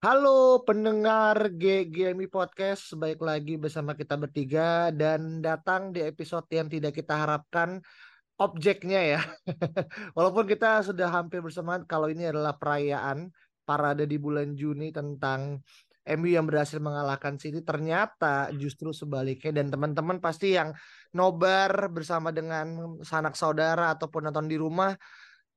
Halo pendengar GGMI Podcast, baik lagi bersama kita bertiga dan datang di episode yang tidak kita harapkan objeknya ya. Walaupun kita sudah hampir bersemangat kalau ini adalah perayaan parade di bulan Juni tentang MU yang berhasil mengalahkan City ternyata justru sebaliknya dan teman-teman pasti yang nobar bersama dengan sanak saudara ataupun nonton di rumah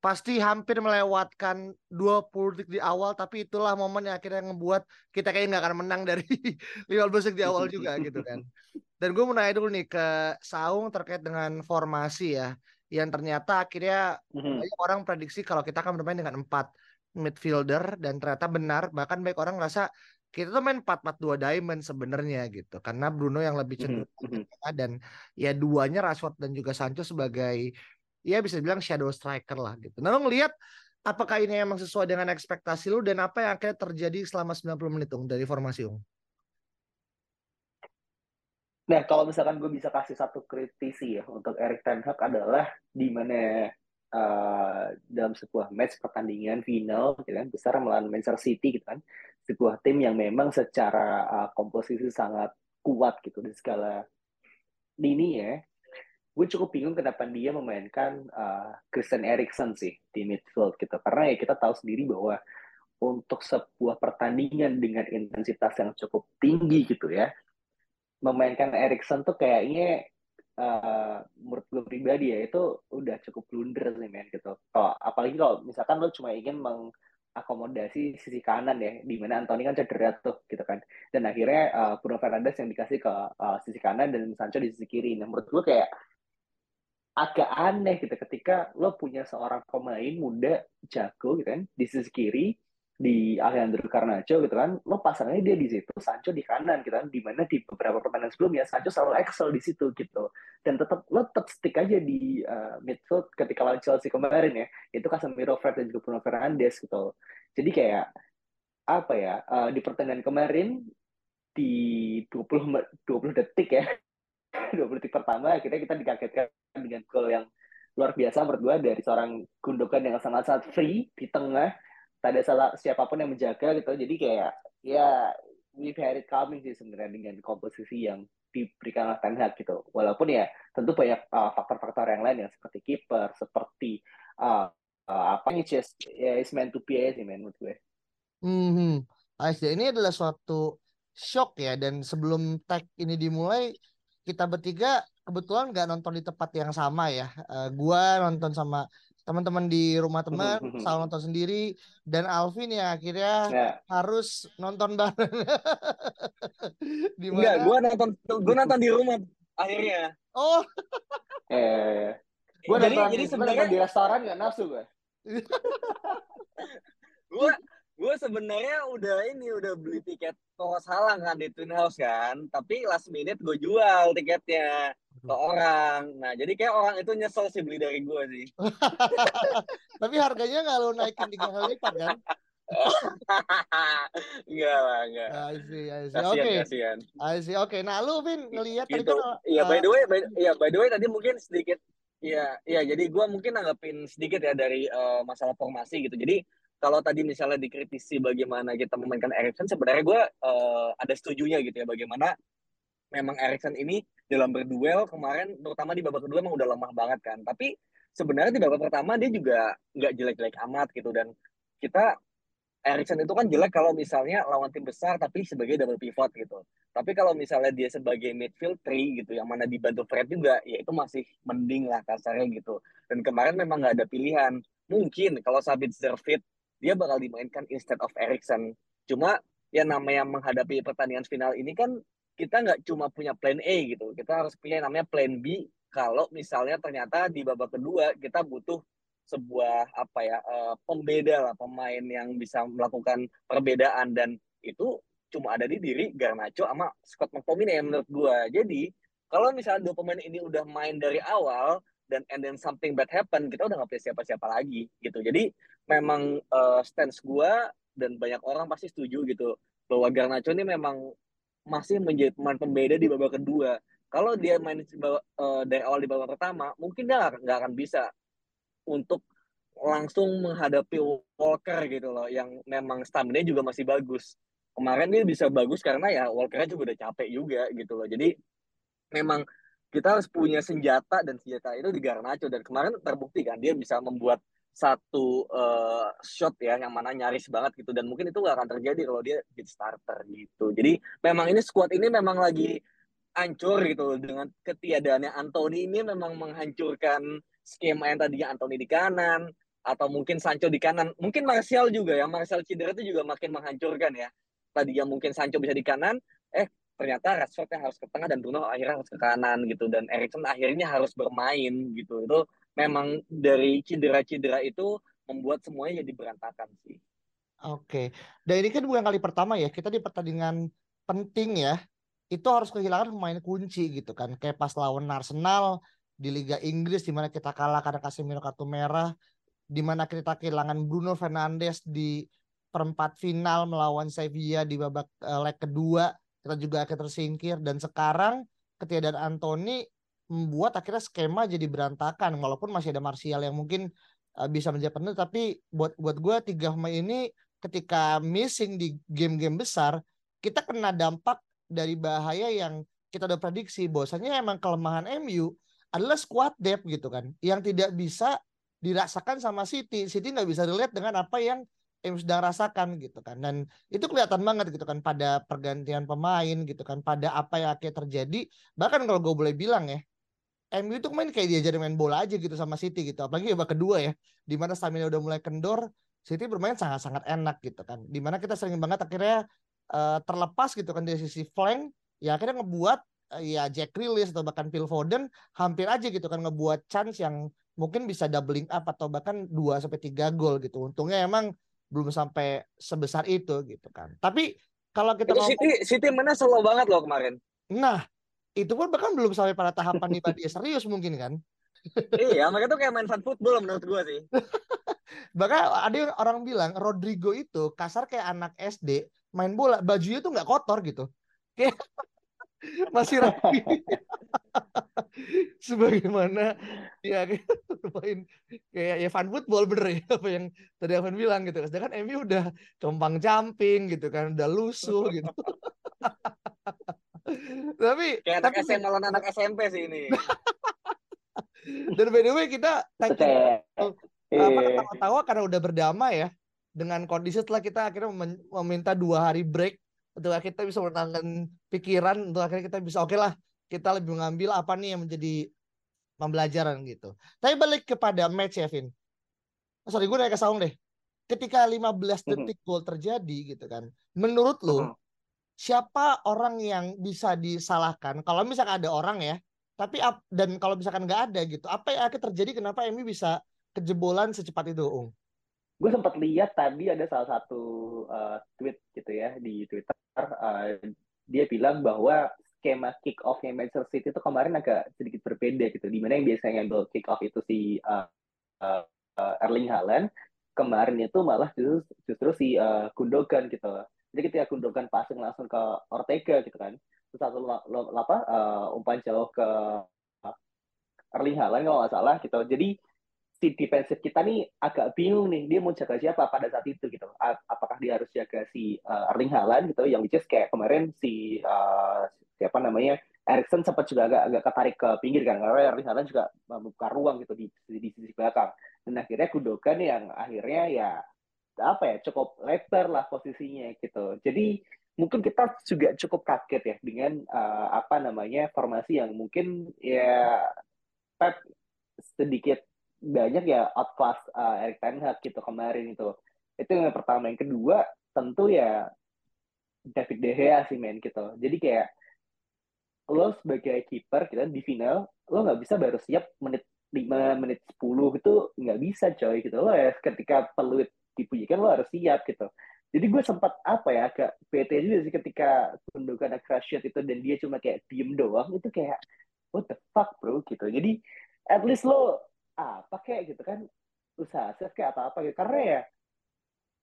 pasti hampir melewatkan 20 detik di awal tapi itulah momen yang akhirnya ngebuat kita kayaknya nggak akan menang dari 15 detik di awal juga gitu kan. Dan gue mau nanya dulu nih ke Saung terkait dengan formasi ya yang ternyata akhirnya Mhm. banyak orang prediksi kalau kita akan bermain dengan empat midfielder dan ternyata benar bahkan banyak orang ngerasa kita tuh main 4-4-2 diamond sebenarnya gitu karena Bruno yang lebih cenderung Mhm, mhm. ke tengah dan ya duanya Rashford dan juga Sancho sebagai ya bisa dibilang shadow striker lah gitu. Nah lo ngelihat apakah ini emang sesuai dengan ekspektasi lu dan apa yang akhirnya terjadi selama 90 menit Ung dari formasi Ung? Nah, kalau misalkan gue bisa kasih satu kritisi ya untuk Erik Ten Hag adalah di mana eh, dalam sebuah match pertandingan final gitu kan besar melawan Manchester City gitu kan sebuah tim yang memang secara eh, komposisi sangat kuat gitu di skala lini ya gue cukup bingung kenapa dia memainkan eh, Christian Eriksen sih di midfield gitu karena ya kita tahu sendiri bahwa untuk sebuah pertandingan dengan intensitas yang cukup tinggi gitu ya memainkan Erikson tuh kayaknya eh, menurut gue pribadi ya itu udah cukup blunder sih men gitu. Kalau apalagi kalau misalkan lo cuma ingin mengakomodasi sisi kanan ya, di mana Anthony kan cedera tuh gitu kan. Dan akhirnya eh, Bruno Fernandes yang dikasih ke eh, sisi kanan dan Sancho di sisi kiri. Nah menurut gue kayak agak aneh gitu ketika lo punya seorang pemain muda jago gitu kan di sisi kiri di Alejandro Garnacho gitu kan lo pasangnya dia di situ Sancho di kanan gitu kan di mana di beberapa pertandingan sebelumnya Sancho selalu excel di situ gitu. Dan tetap lo tetap stick aja di uh, midfield ketika lawan Chelsea kemarin ya itu Casemiro Fred dan juga Bruno Fernandes gitu. Jadi kayak apa ya uh, di pertandingan kemarin di 20 me- 20 detik ya 20 detik pertama akhirnya kita dikagetkan dengan gol yang luar biasa gue dari seorang Gundogan yang sangat-sangat free di tengah. Tak ada salah siapa pun yang menjaga gitu. Jadi kayak ya we've had it coming sih sebenarnya dengan komposisi yang diberikan oleh Ten Hag gitu. Walaupun ya tentu banyak uh, faktor-faktor yang lain ya seperti kiper seperti uh, uh, apa ini just ya it's meant to be sih men menurut gue. Hmm. Ini adalah suatu shock ya dan sebelum tag ini dimulai kita bertiga kebetulan nggak nonton di tempat yang sama ya. Eh, gua nonton sama teman-teman di rumah teman, Sal nonton sendiri dan Alvin yang akhirnya ya harus nonton bareng. Di Enggak, mana? gue nonton gue nonton di rumah akhirnya. Oh, eh gue Jadi- nonton, jadi gua sebenarnya- di restoran nggak nafsu gue Gue gue sebenarnya udah ini udah beli tiket Toko Salang kan di Twin House kan, tapi last minute gue jual tiketnya ke orang. Nah, jadi kayak orang itu nyesel sih beli dari gue sih. tapi harganya nggak lo naikin tiga kali lipat kan? enggak lah, enggak. I see, I see. Oke, kasian. I see. Oke, nah lu Vin ngelihat tadi gitu. kan Iya, uh, by the way, by, ya by the way tadi mungkin sedikit ya, ya jadi gua mungkin nanggepin sedikit ya dari eh, masalah formasi gitu. Jadi kalau tadi misalnya dikritisi bagaimana kita memainkan Erikson, sebenarnya gue eh, ada setujunya gitu ya bagaimana memang Erikson ini dalam berduel kemarin, terutama di babak kedua emang udah lemah banget kan. Tapi sebenarnya di babak pertama dia juga nggak jelek-jelek amat gitu dan kita Erikson itu kan jelek kalau misalnya lawan tim besar tapi sebagai double pivot gitu. Tapi kalau misalnya dia sebagai midfield three gitu, yang mana dibantu Fred juga, ya itu masih mending lah kasarnya gitu. Dan kemarin memang nggak ada pilihan. Mungkin kalau Sabitzer fit, dia bakal dimainkan instead of Erikson. Cuma ya namanya menghadapi pertandingan final ini kan kita nggak cuma punya plan A gitu. Kita harus punya yang namanya plan B kalau misalnya ternyata di babak kedua kita butuh sebuah apa ya uh, pembeda lah pemain yang bisa melakukan perbedaan dan itu cuma ada di diri Garnacho sama Scott McTominay menurut gue. Jadi kalau misalnya dua pemain ini udah main dari awal dan and then something bad happen, kita udah nggak punya siapa-siapa lagi gitu. Jadi memang uh, stance gue dan banyak orang pasti setuju gitu bahwa Garnacho ini memang masih menjadi pemain pembeda di babak kedua. Kalau dia main uh, dari awal di babak pertama, mungkin dia nggak akan bisa untuk langsung menghadapi Walker gitu loh, yang memang stamina juga masih bagus. Kemarin dia bisa bagus karena ya Walker juga udah capek juga gitu loh. Jadi memang kita harus punya senjata dan senjata itu di Garnacho dan kemarin terbukti kan dia bisa membuat satu uh, shot ya yang mana nyaris banget gitu dan mungkin itu gak akan terjadi kalau dia jadi starter gitu. Jadi memang ini squad ini memang lagi hancur gitu dengan ketiadaannya Anthony ini memang menghancurkan skema yang tadinya Anthony di kanan atau mungkin Sancho di kanan. Mungkin Martial juga ya, Martial cedera itu juga makin menghancurkan ya. Tadinya mungkin Sancho bisa di kanan, eh ternyata Rashford yang harus ke tengah dan Bruno akhirnya harus ke kanan gitu. Dan Erikson akhirnya harus bermain gitu. Itu memang dari cedera-cedera itu membuat semuanya jadi berantakan sih. Oke, dan ini kan bukan kali pertama ya kita di pertandingan penting ya itu harus kehilangan pemain kunci gitu kan. Kayak pas lawan Arsenal di Liga Inggris di mana kita kalah karena Casemiro kartu merah di mana kita kehilangan Bruno Fernandes di perempat final melawan Sevilla di babak uh, leg kedua kita juga akhirnya tersingkir. Dan sekarang ketiadaan Anthony membuat akhirnya skema jadi berantakan. Walaupun masih ada Martial yang mungkin uh, bisa menjadi penuh tapi buat buat gue tiga pemain ini ketika missing di game-game besar kita kena dampak dari bahaya yang kita udah prediksi. Bahwasanya emang kelemahan MU adalah squad depth gitu kan. Yang tidak bisa dirasakan sama City. City nggak bisa relate dengan apa yang yang sedang rasakan gitu kan. Dan itu kelihatan banget gitu kan pada pergantian pemain gitu kan pada apa yang akhirnya terjadi. Bahkan kalau gue boleh bilang ya MU itu main kayak diajarin main bola aja gitu sama City gitu. Apalagi babak kedua ya di mana stamina udah mulai kendor City bermain sangat-sangat enak gitu kan. Di mana kita sering banget akhirnya uh, terlepas gitu kan dari sisi flank ya akhirnya ngebuat uh, ya Jack Grealish atau bahkan Phil Foden hampir aja gitu kan ngebuat chance yang mungkin bisa doubling up atau bahkan 2 sampai 3 gol gitu. Untungnya emang belum sampai sebesar itu gitu kan. Tapi kalau kita mau City City mana slow banget loh kemarin. Nah, itu pun bahkan belum sampai pada tahapan di dia serius mungkin kan. iya, makanya tuh kayak main fun football menurut gua sih. Bahkan ada orang bilang Rodrigo itu kasar kayak anak SD main bola, bajunya tuh nggak kotor gitu. Kayak masih rapi. Sebagaimana ya main kayak ya fun football bener ya apa yang tadi Evan bilang gitu. Sedangkan MU udah compang camping gitu kan udah lusuh gitu. Tapi kayak anak tapi, SMA lawan anak SMP sih ini. Dan by the way kita thank you. Apa tawa karena udah berdamai ya dengan kondisi setelah kita akhirnya meminta dua hari break untuk kita bisa menenangkan pikiran untuk akhirnya kita bisa oke okay lah kita lebih mengambil apa nih yang menjadi pembelajaran gitu. Tapi balik kepada match ya Vin. Oh, sorry gue naik ke Saung deh. Ketika 15 mhm. detik gol terjadi gitu kan. Menurut lo siapa orang yang bisa disalahkan? Kalau misalkan ada orang ya, tapi dan kalau misalkan nggak ada gitu, apa yang akan terjadi? Kenapa Emi bisa kejebolan secepat itu, Ung? Gue sempat lihat tadi ada salah satu uh, tweet gitu ya di Twitter uh, dia bilang bahwa skema kick off yang Manchester City itu kemarin agak sedikit berbeda gitu. Di mana yang biasanya ngambil kick off itu si uh, uh, Erling Haaland, kemarin itu malah justru, justru si uh, Gundogan gitu. Jadi ketika Gundogan passing langsung ke Ortega gitu kan, terus satu apa uh, umpan jauh ke Erling Haaland kalau nggak salah gitu. Jadi si defensif kita nih agak bingung nih dia mau jaga siapa pada saat itu gitu. Apakah dia harus jaga si uh, Erling Haaland gitu yang which is kayak kemarin si uh, siapa namanya Erikson sempat juga agak agak ketarik ke pinggir kan karena Erling Haaland juga membuka ruang gitu di, di, di sisi belakang. Dan akhirnya Gundogan yang akhirnya ya apa ya cukup lebar lah posisinya gitu. Jadi mungkin kita juga cukup kaget ya dengan uh, apa namanya formasi yang mungkin ya Pep sedikit banyak ya outclass uh, Erik Ten Hag gitu kemarin itu. Itu yang pertama. Yang kedua tentu ya David De Gea sih main gitu. Jadi kayak lo sebagai kiper gitu kan, di final lo nggak bisa baru siap menit 5 menit 10 itu nggak bisa coy gitu loh ya ketika peluit dipujikan lo harus siap gitu jadi gue sempat apa ya agak PT juga sih ketika Gundogan ada crash itu dan dia cuma kayak diem doang itu kayak what the fuck bro gitu jadi at least lo apa kayak gitu kan usaha save kayak apa apa gitu. Karena ya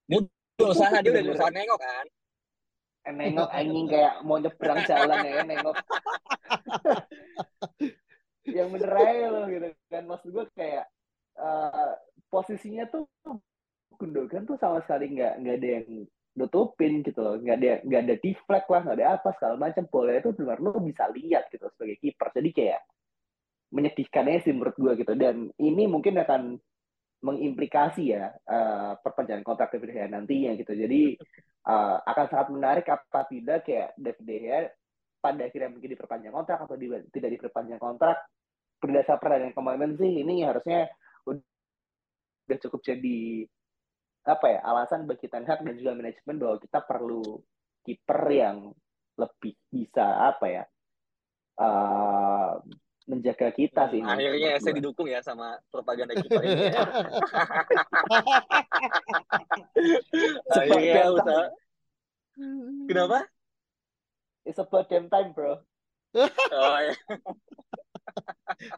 dia udah usaha dia udah usaha nengok kan? Nengok anjing kayak mau nyebrang jalan ya nengok. Yang bener aja loh gitu kan. Maksud gue kayak uh, posisinya tuh Gundogan tuh sama sekali nggak nggak ada yang nutupin gitu loh. Nggak ada nggak ada deflect lah nggak ada apa segala macam. Bola itu benar lo bisa lihat gitu sebagai kiper jadi kayak menyedihkannya sih menurut gue gitu. Dan ini mungkin akan mengimplikasi ya uh, perpanjangan kontrak David Gea nantinya gitu. Jadi uh, akan sangat menarik apa tidak kayak David Gea pada akhirnya mungkin diperpanjang kontrak atau di, tidak diperpanjang kontrak. Berdasar pertandingan kemarin sih ini harusnya udah cukup jadi apa ya alasan bagi Ten Hag dan juga manajemen bahwa kita perlu kiper yang lebih bisa apa ya uh, menjaga kita sih. Hmm, akhirnya saya didukung ya sama propaganda kiper ini. Akhirnya usaha. Kenapa? It's about damn time, bro. oh, ya.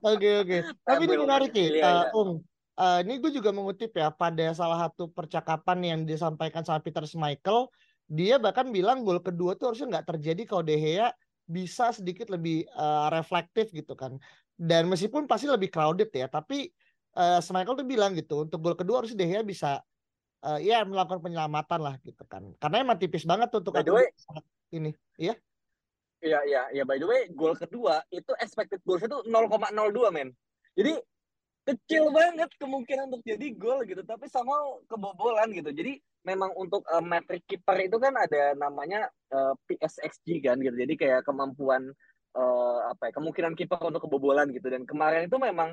Oke oke. Tapi ini menarik ya, uh, Ung. Uh, ini gue juga mengutip ya pada salah satu percakapan yang disampaikan sama Peter Schmeichel, dia bahkan bilang gol kedua tuh harusnya nggak terjadi kalau De Gea bisa sedikit lebih uh, reflektif gitu kan. Dan meskipun pasti lebih crowded ya, tapi uh, Schmeichel tuh bilang gitu untuk gol kedua harusnya De Gea bisa uh, ya melakukan penyelamatan lah gitu kan. Karena emang tipis banget tuh untuk way, ini, iya. Iya iya iya by the way gol kedua itu expected goals itu 0,02 men. Jadi kecil banget kemungkinan untuk jadi gol gitu tapi sama kebobolan gitu. Jadi memang untuk uh, metrik kiper itu kan ada namanya uh, eh, PSXG kan gitu. Jadi kayak kemampuan uh, apa ya kemungkinan kiper untuk kebobolan gitu. Dan kemarin itu memang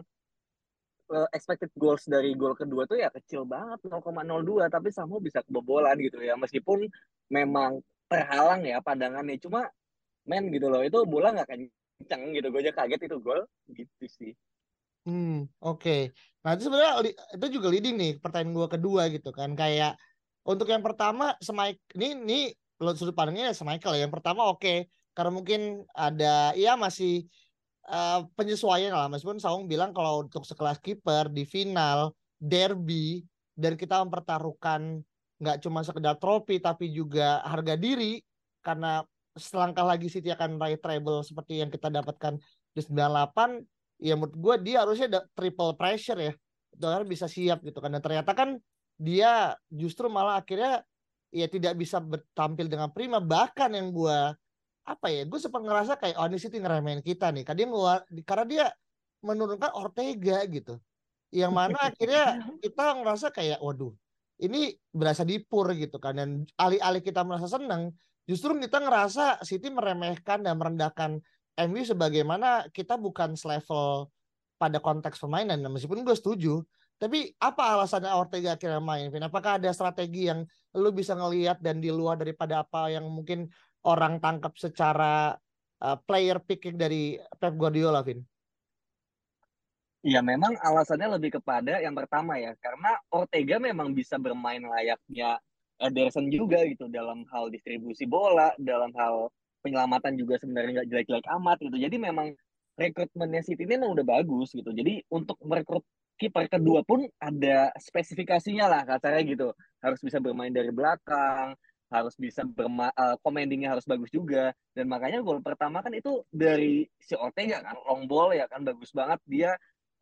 uh, expected goals dari gol kedua tuh ya kecil banget 0,02 tapi sama bisa kebobolan gitu ya. Meskipun memang terhalang ya pandangannya cuma men gitu loh itu bola nggak kencang gitu. Gue aja kaget itu gol gitu sih Hmm, oke. Nah, itu sebenarnya itu juga leading nih pertanyaan gue kedua gitu kan. Kayak untuk yang pertama Semaik ini ini lo sudut pandangnya ya Semichael ya. Yang pertama oke karena mungkin ada ya masih uh, penyesuaian lah meskipun Saung bilang kalau untuk sekelas kiper di final derby dan kita mempertaruhkan nggak cuma sekedar trofi tapi juga harga diri karena selangkah lagi City akan raih treble seperti yang kita dapatkan di 98 ya menurut gue dia harusnya ada triple pressure ya. Dolar bisa siap gitu kan. Dan ternyata kan dia justru malah akhirnya ya tidak bisa tampil dengan prima. Bahkan yang gue apa ya gue sempat ngerasa kayak oh ini City ngeremehin kita nih. Karena dia karena dia menurunkan Ortega gitu. Yang mana akhirnya kita ngerasa kayak waduh ini berasa dipur gitu kan. Dan alih-alih kita merasa senang justru kita ngerasa City meremehkan dan merendahkan MU sebagaimana kita bukan selevel pada konteks permainan. Meskipun gue setuju, tapi apa alasannya Ortega akhirnya main? Vin? Apakah ada strategi yang lu bisa ngelihat dan di luar daripada apa yang mungkin orang tangkap secara uh, player picking dari Pep Guardiola, Vin? Ya memang alasannya lebih kepada yang pertama ya, karena Ortega memang bisa bermain layaknya Ederson juga gitu dalam hal distribusi bola, dalam hal penyelamatan juga sebenarnya nggak jelek-jelek amat gitu. Jadi memang rekrutmennya City ini memang udah bagus gitu. Jadi untuk merekrut kiper kedua pun ada spesifikasinya lah katanya gitu. Harus bisa bermain dari belakang, harus bisa berma uh, commandingnya harus bagus juga. Dan makanya gol pertama kan itu dari si Ortega kan, long ball ya kan bagus banget dia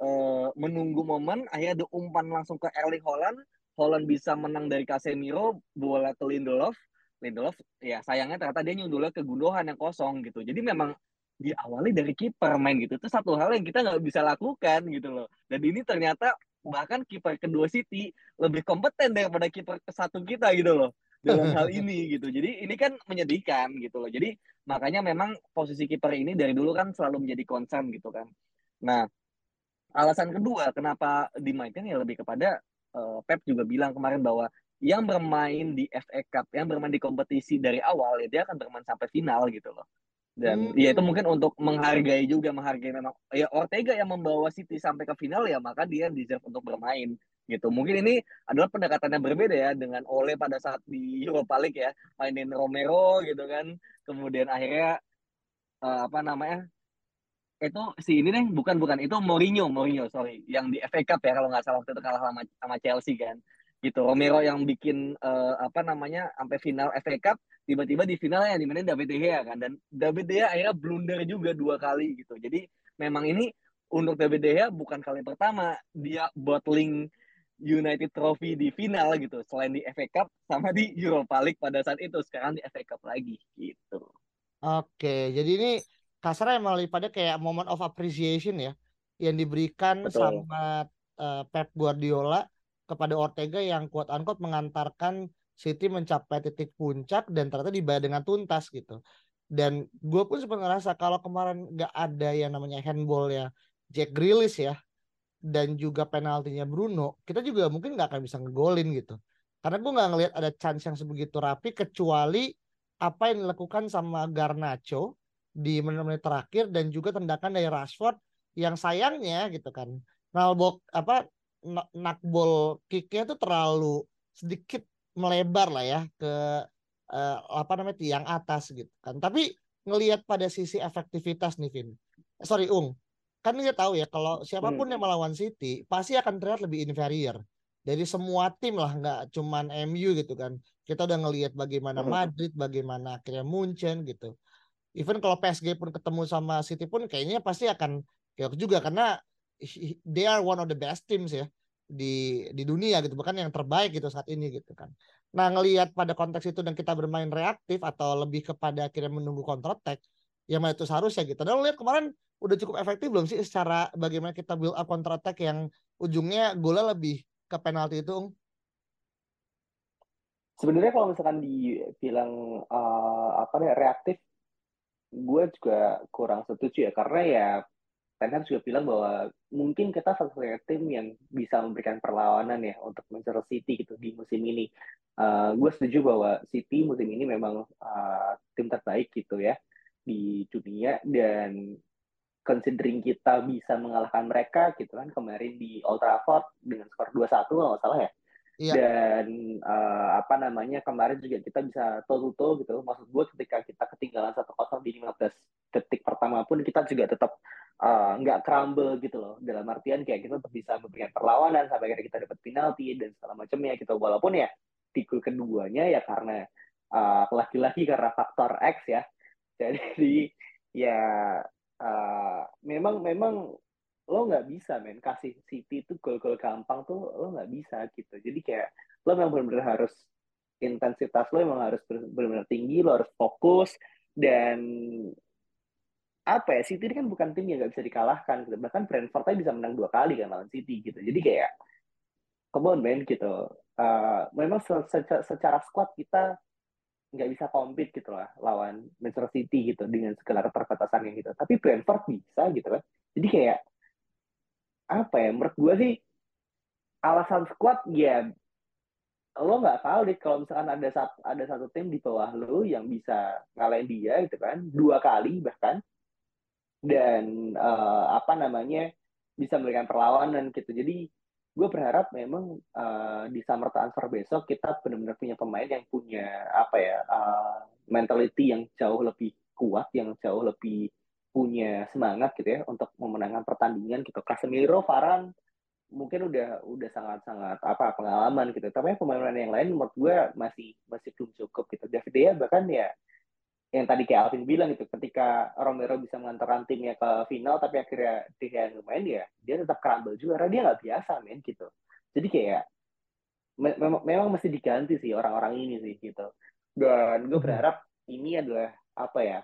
uh, menunggu momen akhirnya ada umpan langsung ke Erling Holland. Holland bisa menang dari Casemiro, bola ke Lindelof, Lindelof ya sayangnya ternyata dia nyundulnya ke Gundogan yang kosong gitu. Jadi memang diawali dari kiper main gitu. Itu satu hal yang kita nggak bisa lakukan gitu loh. Dan ini ternyata bahkan kiper kedua City lebih kompeten daripada kiper satu kita gitu loh dalam hal ini gitu. Jadi ini kan menyedihkan gitu loh. Jadi makanya memang posisi kiper ini dari dulu kan selalu menjadi concern gitu kan. Nah, alasan kedua kenapa dimainkan ya lebih kepada uh, Pep juga bilang kemarin bahwa yang bermain di FA Cup, yang bermain di kompetisi dari awal, ya dia akan bermain sampai final gitu loh. dan hmm. ya itu mungkin untuk menghargai juga menghargai memang ya Ortega yang membawa City sampai ke final ya maka dia deserve untuk bermain gitu mungkin ini adalah pendekatannya berbeda ya dengan Ole pada saat di Europa League ya mainin Romero gitu kan kemudian akhirnya uh, apa namanya itu si ini nih bukan bukan itu Mourinho Mourinho sorry yang di FA Cup ya kalau nggak salah waktu itu kalah sama sama Chelsea kan gitu. Romero yang bikin uh, apa namanya sampai final FA Cup tiba-tiba di finalnya di mana David De Gea kan. Dan David De Gea akhirnya blunder juga dua kali gitu. Jadi memang ini untuk David De Gea bukan kali pertama dia bottling United Trophy di final gitu. Selain di FA Cup sama di Europa League pada saat itu. Sekarang di FA Cup lagi gitu. Oke jadi ini kasarnya emang lebih pada kayak moment of appreciation ya yang diberikan Betul. sama uh, Pep Guardiola kepada Ortega yang quote unquote mengantarkan City mencapai titik puncak dan ternyata dibayar dengan tuntas gitu. Dan gue pun sempat ngerasa kalau kemarin nggak ada yang namanya handball ya Jack Grealish ya dan juga penaltinya Bruno, kita juga mungkin nggak akan bisa ngegolin gitu. Karena gue nggak ngelihat ada chance yang sebegitu rapi kecuali apa yang dilakukan sama Garnacho di menit-menit terakhir dan juga tendakan dari Rashford yang sayangnya gitu kan. Nalbok apa nakbol kicknya tuh terlalu sedikit melebar lah ya ke uh, apa namanya tiang atas gitu kan. Tapi ngelihat pada sisi efektivitas nih Vin. Sorry Ung, kan dia tahu ya kalau siapa pun hmm. yang melawan City pasti akan terlihat lebih inferior dari semua tim lah nggak cuman MU gitu kan kita udah ngelihat bagaimana hmm. Madrid bagaimana akhirnya Munchen gitu even kalau PSG pun ketemu sama City pun kayaknya pasti akan kayak juga karena they are one of the best teams ya di di dunia gitu. Bahkan yang terbaik gitu saat ini gitu kan. Nah ngelihat pada konteks itu dan kita bermain reaktif atau lebih kepada akhirnya menunggu counter attack ya itu seharusnya gitu. Dan lihat kemarin udah cukup efektif belum sih secara bagaimana kita build up counter attack yang ujungnya golnya lebih ke penalti itu sebenarnya kalau misalkan dibilang uh, apa nih reaktif gue juga kurang setuju ya. Karena ya Ten Hag juga bilang bahwa mungkin kita satu-satunya tim yang bisa memberikan perlawanan ya untuk Manchester City gitu di musim ini. Uh, gue setuju bahwa City musim ini memang uh, tim terbaik gitu ya di dunia dan considering kita bisa mengalahkan mereka gitu kan kemarin di Old Trafford dengan skor 2-1 kalau nggak salah ya. Iya. Dan uh, apa namanya kemarin juga kita bisa toe gitu. Maksud gue ketika kita ketinggalan satu kosong di 15 detik pertama pun kita juga tetap Eh, nggak uh, crumble gitu loh. Dalam artian kayak kita tetap bisa memberikan perlawanan sampai akhirnya kita dapat penalti dan segala macamnya gitu. Walaupun ya di gol keduanya ya karena uh, lagi-lagi karena faktor X ya. Jadi ya uh, memang memang lo nggak bisa men. Kasih City itu gol-gol gampang tuh lo nggak bisa gitu. Jadi kayak lo memang benar-benar harus intensitas lo memang harus benar-benar tinggi lo harus fokus dan apa ya City ini kan bukan tim yang nggak bisa dikalahkan gitu. bahkan Brentford aja bisa menang dua kali kan lawan City gitu. Jadi kayak come on man gitu. Uh, memang secara, secara squad kita nggak bisa compete gitu lah lawan Manchester City gitu dengan segala keterbatasan yang gitu. Tapi Brentford bisa gitu kan. Jadi kayak apa ya menurut gue sih alasan squad ya lo nggak tahu deh kalau misalkan ada satu ada satu tim di bawah lo yang bisa ngalahin dia gitu kan. Dua kali bahkan dan uh, apa namanya bisa memberikan perlawanan gitu. Jadi gue berharap memang uh, di summer transfer besok kita benar-benar punya pemain yang punya apa ya uh, mentality yang jauh lebih kuat, yang jauh lebih punya semangat gitu ya untuk memenangkan pertandingan gitu. Casemiro, Varane mungkin udah udah sangat-sangat apa pengalaman gitu. Tapi pemain-pemain yang lain menurut gue masih masih belum cukup gitu. David Dea bahkan ya yang tadi kayak Alvin bilang itu ketika Romero bisa mengantarkan timnya ke final tapi akhirnya dia main dia dia tetap crumble juga karena dia nggak biasa main gitu. Jadi kayak me memang, memang mesti diganti sih orang-orang ini sih gitu. Dan gue hmm. berharap ini adalah apa ya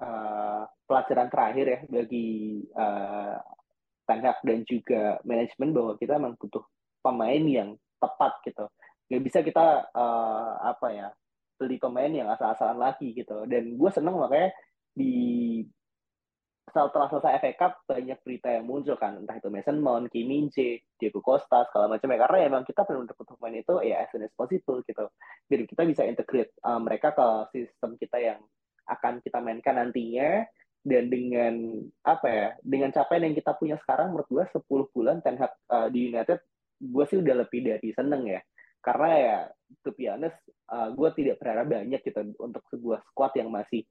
uh, pelajaran terakhir ya bagi uh, Ten Hag dan juga manajemen bahwa kita memang butuh pemain yang tepat gitu. Nggak bisa kita uh, apa ya beli pemain yang asal-asalan lagi gitu. Dan gue seneng makanya di setelah selesai FA Cup banyak berita yang muncul kan. Entah itu Mason Mount, Kim Min Jae, Diego Costa segala macam ya. Karena emang kita perlu untuk pemain itu ya as soon as possible gitu. Biar kita bisa integrate uh, mereka ke sistem kita yang akan kita mainkan nantinya. Dan dengan apa ya dengan capaian yang kita punya sekarang menurut gue 10 bulan Ten Hag uh, di United gue sih udah lebih dari seneng ya karena ya to be honest uh, gue tidak berharap banyak gitu untuk sebuah squad yang masih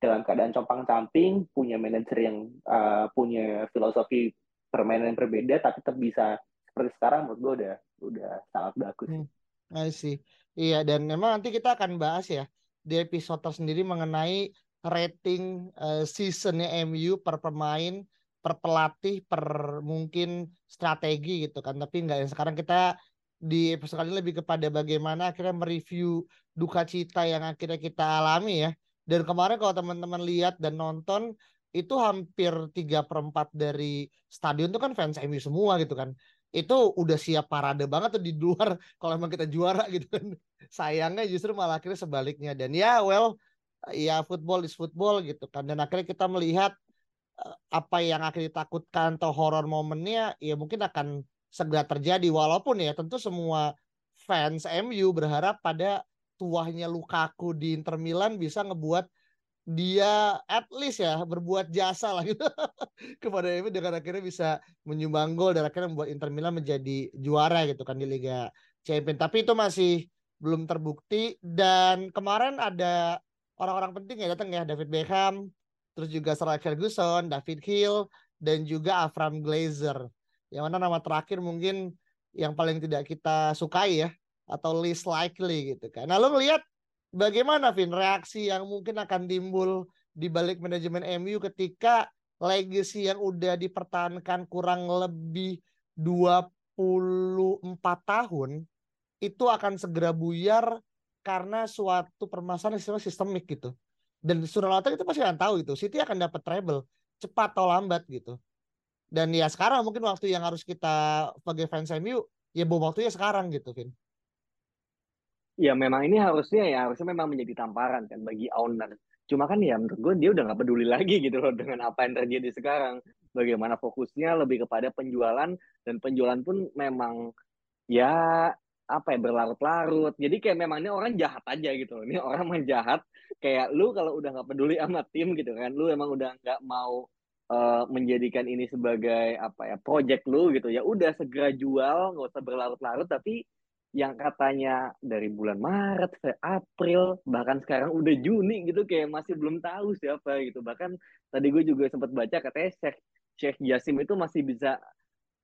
dalam keadaan compang camping punya manajer yang uh, punya filosofi permainan yang berbeda tapi tetap bisa seperti sekarang menurut gue udah udah sangat bagus. Hmm, I see. Iya dan memang nanti kita akan bahas ya di episode tersendiri mengenai rating uh, seasonnya MU per pemain, per pelatih, per mungkin strategi gitu kan. Tapi enggak ya sekarang kita di episode kali ini lebih kepada bagaimana akhirnya mereview duka cita yang akhirnya kita alami ya. Dan kemarin kalau teman-teman lihat dan nonton itu hampir tiga perempat dari stadion itu kan fans MU semua gitu kan. Itu udah siap parade banget tuh di luar kalau emang kita juara gitu kan. Sayangnya justru malah akhirnya sebaliknya. Dan ya well ya football is football gitu kan. Dan akhirnya kita melihat eh, apa yang akan ditakutkan atau horror momennya ya mungkin akan segera terjadi. Walaupun ya tentu semua fans MU berharap pada tuahnya Lukaku di Inter Milan bisa ngebuat dia at least ya berbuat jasa lah gitu kepada MU dengan akhirnya bisa menyumbang gol dan akhirnya membuat Inter Milan menjadi juara gitu kan di Liga Champions. Tapi itu masih belum terbukti. Dan kemarin ada orang-orang penting ya datang ya David Beckham, terus juga Sir Ferguson, David Hill, dan juga Avram Glazer. Yang mana nama terakhir mungkin yang paling tidak kita sukai ya atau least likely gitu kan. Nah, lo ngelihat bagaimana Vin reaksi yang mungkin akan timbul di balik manajemen MU ketika legacy yang udah dipertahankan kurang lebih 24 tahun itu akan segera buyar karena suatu permasalahan sistemik gitu. Dan Sunalata itu pasti akan tahu itu. City akan dapat treble cepat atau lambat gitu. Dan ya sekarang mungkin waktu yang harus kita sebagai fans MU ya bom waktunya sekarang gitu, Vin. Ya memang ini harusnya ya harusnya memang menjadi tamparan kan bagi owner. Cuma kan ya menurut gue dia udah nggak peduli lagi gitu loh dengan apa yang terjadi sekarang. Bagaimana fokusnya lebih kepada penjualan dan penjualan pun memang ya apa ya berlarut-larut jadi kayak memang ini orang jahat aja gitu ini orang main jahat kayak lu kalau udah nggak peduli sama tim gitu kan lu emang udah nggak mau uh, menjadikan ini sebagai apa ya project lu gitu ya udah segera jual nggak usah berlarut-larut tapi yang katanya dari bulan Maret, April, bahkan sekarang udah Juni gitu kayak masih belum tahu siapa gitu. Bahkan tadi gue juga sempat baca katanya Sheikh Sheikh Yasim itu masih bisa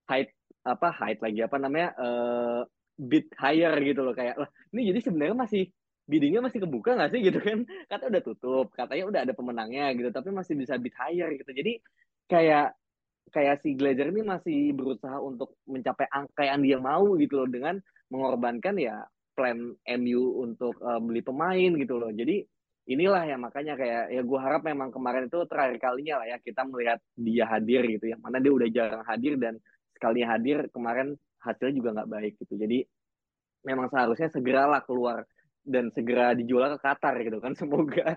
hide apa hide lagi apa namanya uh, bid higher gitu loh kayak lah ini jadi sebenarnya masih biddingnya masih kebuka nggak sih gitu kan? Kata udah tutup katanya udah ada pemenangnya gitu tapi masih bisa bid higher gitu. Jadi kayak kayak si Glazer ini masih berusaha untuk mencapai angka yang dia mau gitu loh. Dengan mengorbankan ya plan MU untuk uh, beli pemain gitu loh. Jadi inilah ya makanya kayak ya gue harap memang kemarin itu terakhir kalinya lah ya kita melihat dia hadir gitu yang mana dia udah jarang hadir dan sekali hadir kemarin hasilnya juga nggak baik gitu. Jadi memang seharusnya segeralah keluar dan segera dijual ke Qatar gitu kan semoga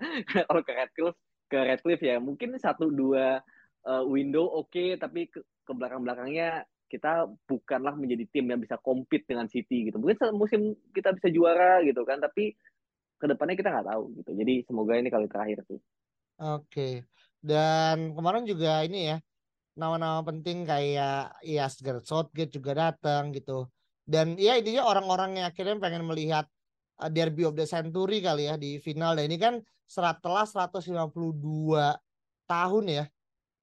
kalau ke Redcliffe ke Redcliffe ya mungkin satu dua uh, window oke okay, tapi ke, ke belakang belakangnya kita bukanlah menjadi tim yang bisa compete dengan City gitu mungkin musim kita bisa juara gitu kan tapi ke depannya kita nggak tahu gitu jadi semoga ini kali terakhir sih oke okay. dan kemarin juga ini ya nama-nama penting kayak ya Gareth Southgate juga datang gitu. Dan ya intinya orang-orang yang akhirnya pengen melihat derby of the century kali ya di final. Dan ini kan setelah 152 tahun ya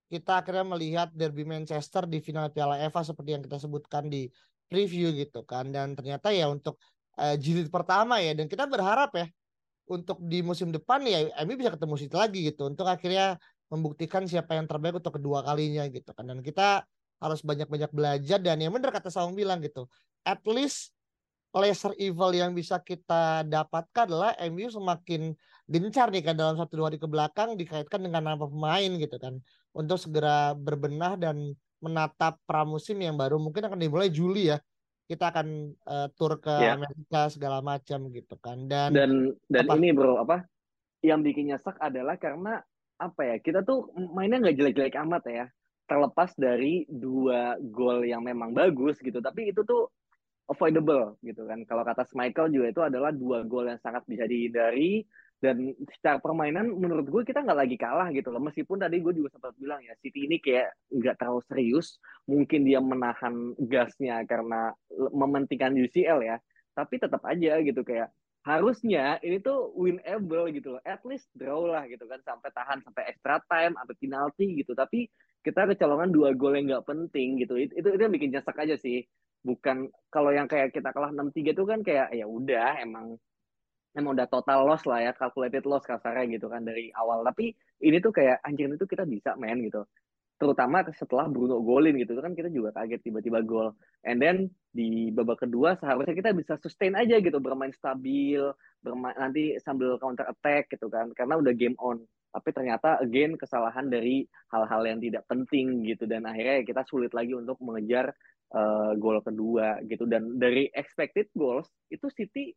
kita akhirnya melihat derby Manchester di final Piala FA seperti yang kita sebutkan di preview gitu kan. Dan ternyata ya untuk uh, jilid pertama ya dan kita berharap ya untuk di musim depan ya MU bisa ketemu City lagi gitu untuk akhirnya membuktikan siapa yang terbaik untuk kedua kalinya gitu kan dan kita harus banyak-banyak belajar dan yang benar kata Saung bilang gitu at least lesser evil yang bisa kita dapatkan adalah MU semakin gencar nih kan dalam satu dua hari ke belakang dikaitkan dengan nama pemain gitu kan untuk segera berbenah dan menatap pramusim yang baru mungkin akan dimulai Juli ya kita akan uh, tur ke yeah. Amerika segala macam gitu kan dan dan dan apa? ini bro apa yang bikin nyesek adalah karena apa ya kita tuh mainnya nggak jelek-jelek amat ya terlepas dari dua gol yang memang bagus gitu tapi itu tuh avoidable gitu kan. Kalau kata Michael juga itu adalah dua gol yang sangat bisa dihindari. Dan secara permainan menurut gue kita nggak lagi kalah gitu loh. Meskipun tadi gue juga sempat bilang ya City ini kayak nggak terlalu serius. Mungkin dia menahan gasnya karena mementingkan UCL ya. Tapi tetap aja gitu kayak harusnya ini tuh winnable gitu loh. At least draw lah gitu kan sampai tahan sampai extra time sampai penalti gitu. Tapi kita kecolongan dua gol yang nggak penting gitu. Itu, itu itu yang bikin nyesek aja sih bukan kalau yang kayak kita kalah 6-3 itu kan kayak ya udah emang emang udah total loss lah ya, calculated loss kasarnya gitu kan dari awal. Tapi ini tuh kayak anjir itu kita bisa main gitu. Terutama setelah Bruno golin gitu, itu kan kita juga kaget tiba-tiba gol. And then di babak kedua seharusnya kita bisa sustain aja gitu, bermain stabil, bermain nanti sambil counter attack gitu kan, karena udah game on. Tapi ternyata again kesalahan dari hal-hal yang tidak penting gitu. Dan akhirnya kita sulit lagi untuk mengejar uh, gol kedua gitu. Dan dari expected goals itu City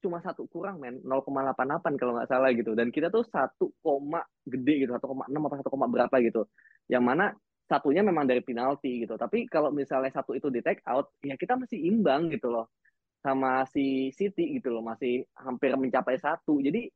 cuma satu kurang men. 0,88 kalau nggak salah gitu. Dan kita tuh satu koma gede gitu 1,6 apa satu koma berapa gitu. Yang mana satunya memang dari penalti gitu. Tapi kalau misalnya satu itu di take out ya kita masih imbang gitu loh sama si City gitu loh. Masih hampir mencapai satu. Jadi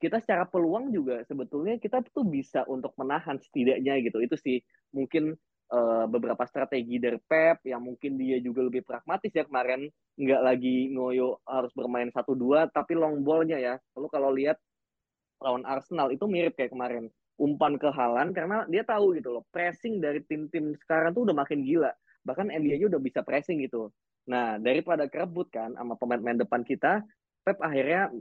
kita secara peluang juga sebetulnya kita tuh bisa untuk menahan setidaknya gitu. Itu sih mungkin uh, beberapa strategi dari Pep yang mungkin dia juga lebih pragmatis ya kemarin. Nggak lagi ngoyo harus bermain satu dua tapi long ballnya ya. Lalu kalau lihat lawan Arsenal itu mirip kayak kemarin. Umpan ke Halan karena dia tahu gitu loh pressing dari tim-tim sekarang tuh udah makin gila. Bahkan NBA aja udah bisa pressing gitu. Nah daripada kerebut kan sama pemain-pemain depan kita Pep akhirnya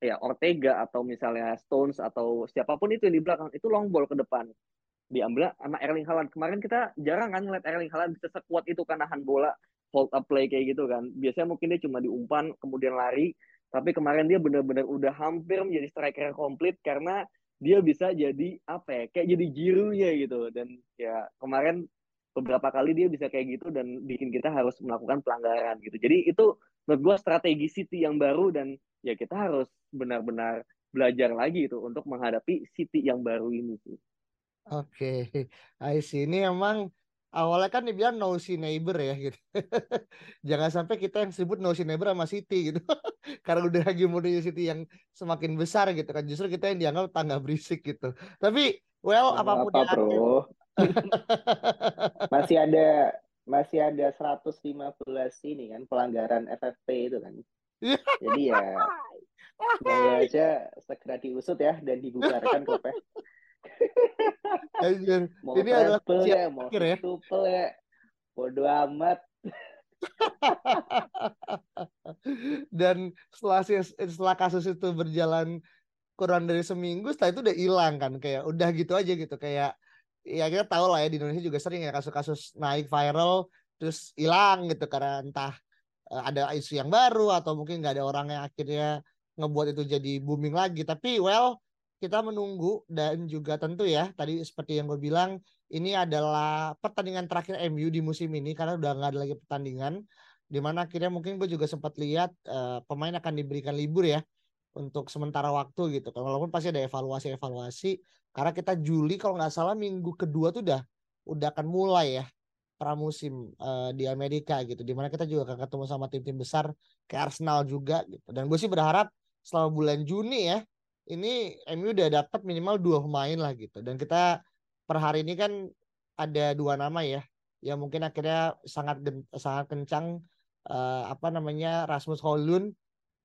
ya Ortega atau misalnya Stones atau siapa pun itu yang di belakang itu long ball ke depan diambil sama Erling Haaland. Kemarin kita jarang kan ngeliat Erling Haaland bisa sekuat itu kan nahan bola hold up play kayak gitu kan. Biasanya mungkin dia cuma diumpan kemudian lari, tapi kemarin dia benar-benar udah hampir menjadi striker komplit karena dia bisa jadi apa ya kayak jadi jirunya gitu dan ya kemarin beberapa kali dia bisa kayak gitu dan bikin kita harus melakukan pelanggaran gitu. Jadi itu menurut gue strategi City yang baru dan ya kita harus benar-benar belajar lagi itu untuk menghadapi City yang baru ini sih. Oke, I see. Ini emang awalnya kan dibilang no see neighbor ya gitu. Jangan sampai kita yang sebut no see neighbor sama City gitu. Karena udah lagi menuju City yang semakin besar gitu kan. Justru kita yang dianggap tangga berisik gitu. Tapi well Gak apa pun apa, bro. masih ada masih ada 115 ini kan pelanggaran FFP itu kan. Jadi ya semoga aja segera diusut ya dan dibubarkan klubnya. Mau Ini adalah ya, mau ya. tuple ya. Bodo amat. Dan setelah setelah kasus itu berjalan kurang dari seminggu, setelah itu udah hilang kan kayak udah gitu aja gitu kayak ya kita tahu lah ya di Indonesia juga sering ya kasus-kasus naik viral terus hilang gitu karena entah ada isu yang baru atau mungkin nggak ada orang yang akhirnya ngebuat itu jadi booming lagi. Tapi well kita menunggu dan juga tentu ya tadi seperti yang gue bilang ini adalah pertandingan terakhir MU di musim ini karena udah nggak ada lagi pertandingan di mana akhirnya mungkin gue juga sempat lihat eh, pemain akan diberikan libur ya untuk sementara waktu gitu kan walaupun pasti ada evaluasi evaluasi karena kita Juli kalau nggak salah minggu kedua tuh udah udah akan mulai ya pramusim eh, di Amerika gitu di mana kita juga akan ketemu sama tim-tim besar kayak Arsenal juga gitu. Dan gue sih berharap selama bulan Juni ya ini MU udah dapat minimal dua pemain lah gitu. Dan kita per hari ini kan ada dua nama ya yang mungkin akhirnya sangat sangat kencang eh, apa namanya Rasmus Højlund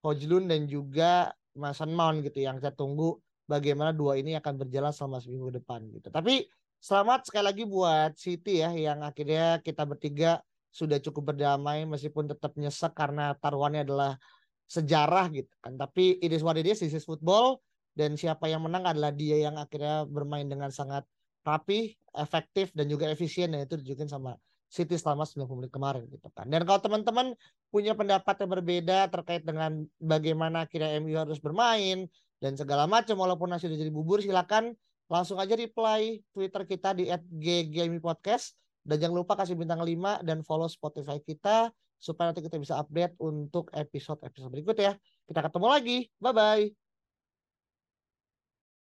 Højlund dan juga Mason Mount gitu yang saya tunggu bagaimana dua ini akan berjalan selama seminggu depan gitu. Tapi selamat sekali lagi buat City ya yang akhirnya kita bertiga sudah cukup berdamai meskipun tetap nyesek karena taruhannya adalah sejarah gitu kan. Tapi it is what it is this is football. Dan siapa yang menang adalah dia yang akhirnya bermain dengan sangat rapi, efektif dan juga efisien. Dan itu ditunjukin sama City selama 90 menit kemarin gitu kan. Dan kalau teman-teman punya pendapat yang berbeda terkait dengan bagaimana akhirnya MU harus bermain dan segala macam walaupun hasil jadi bubur silakan langsung aja reply Twitter kita di @ggmipodcast dan jangan lupa kasih bintang 5 dan follow Spotify kita supaya nanti kita bisa update untuk episode-episode berikut ya. Kita ketemu lagi. Bye bye.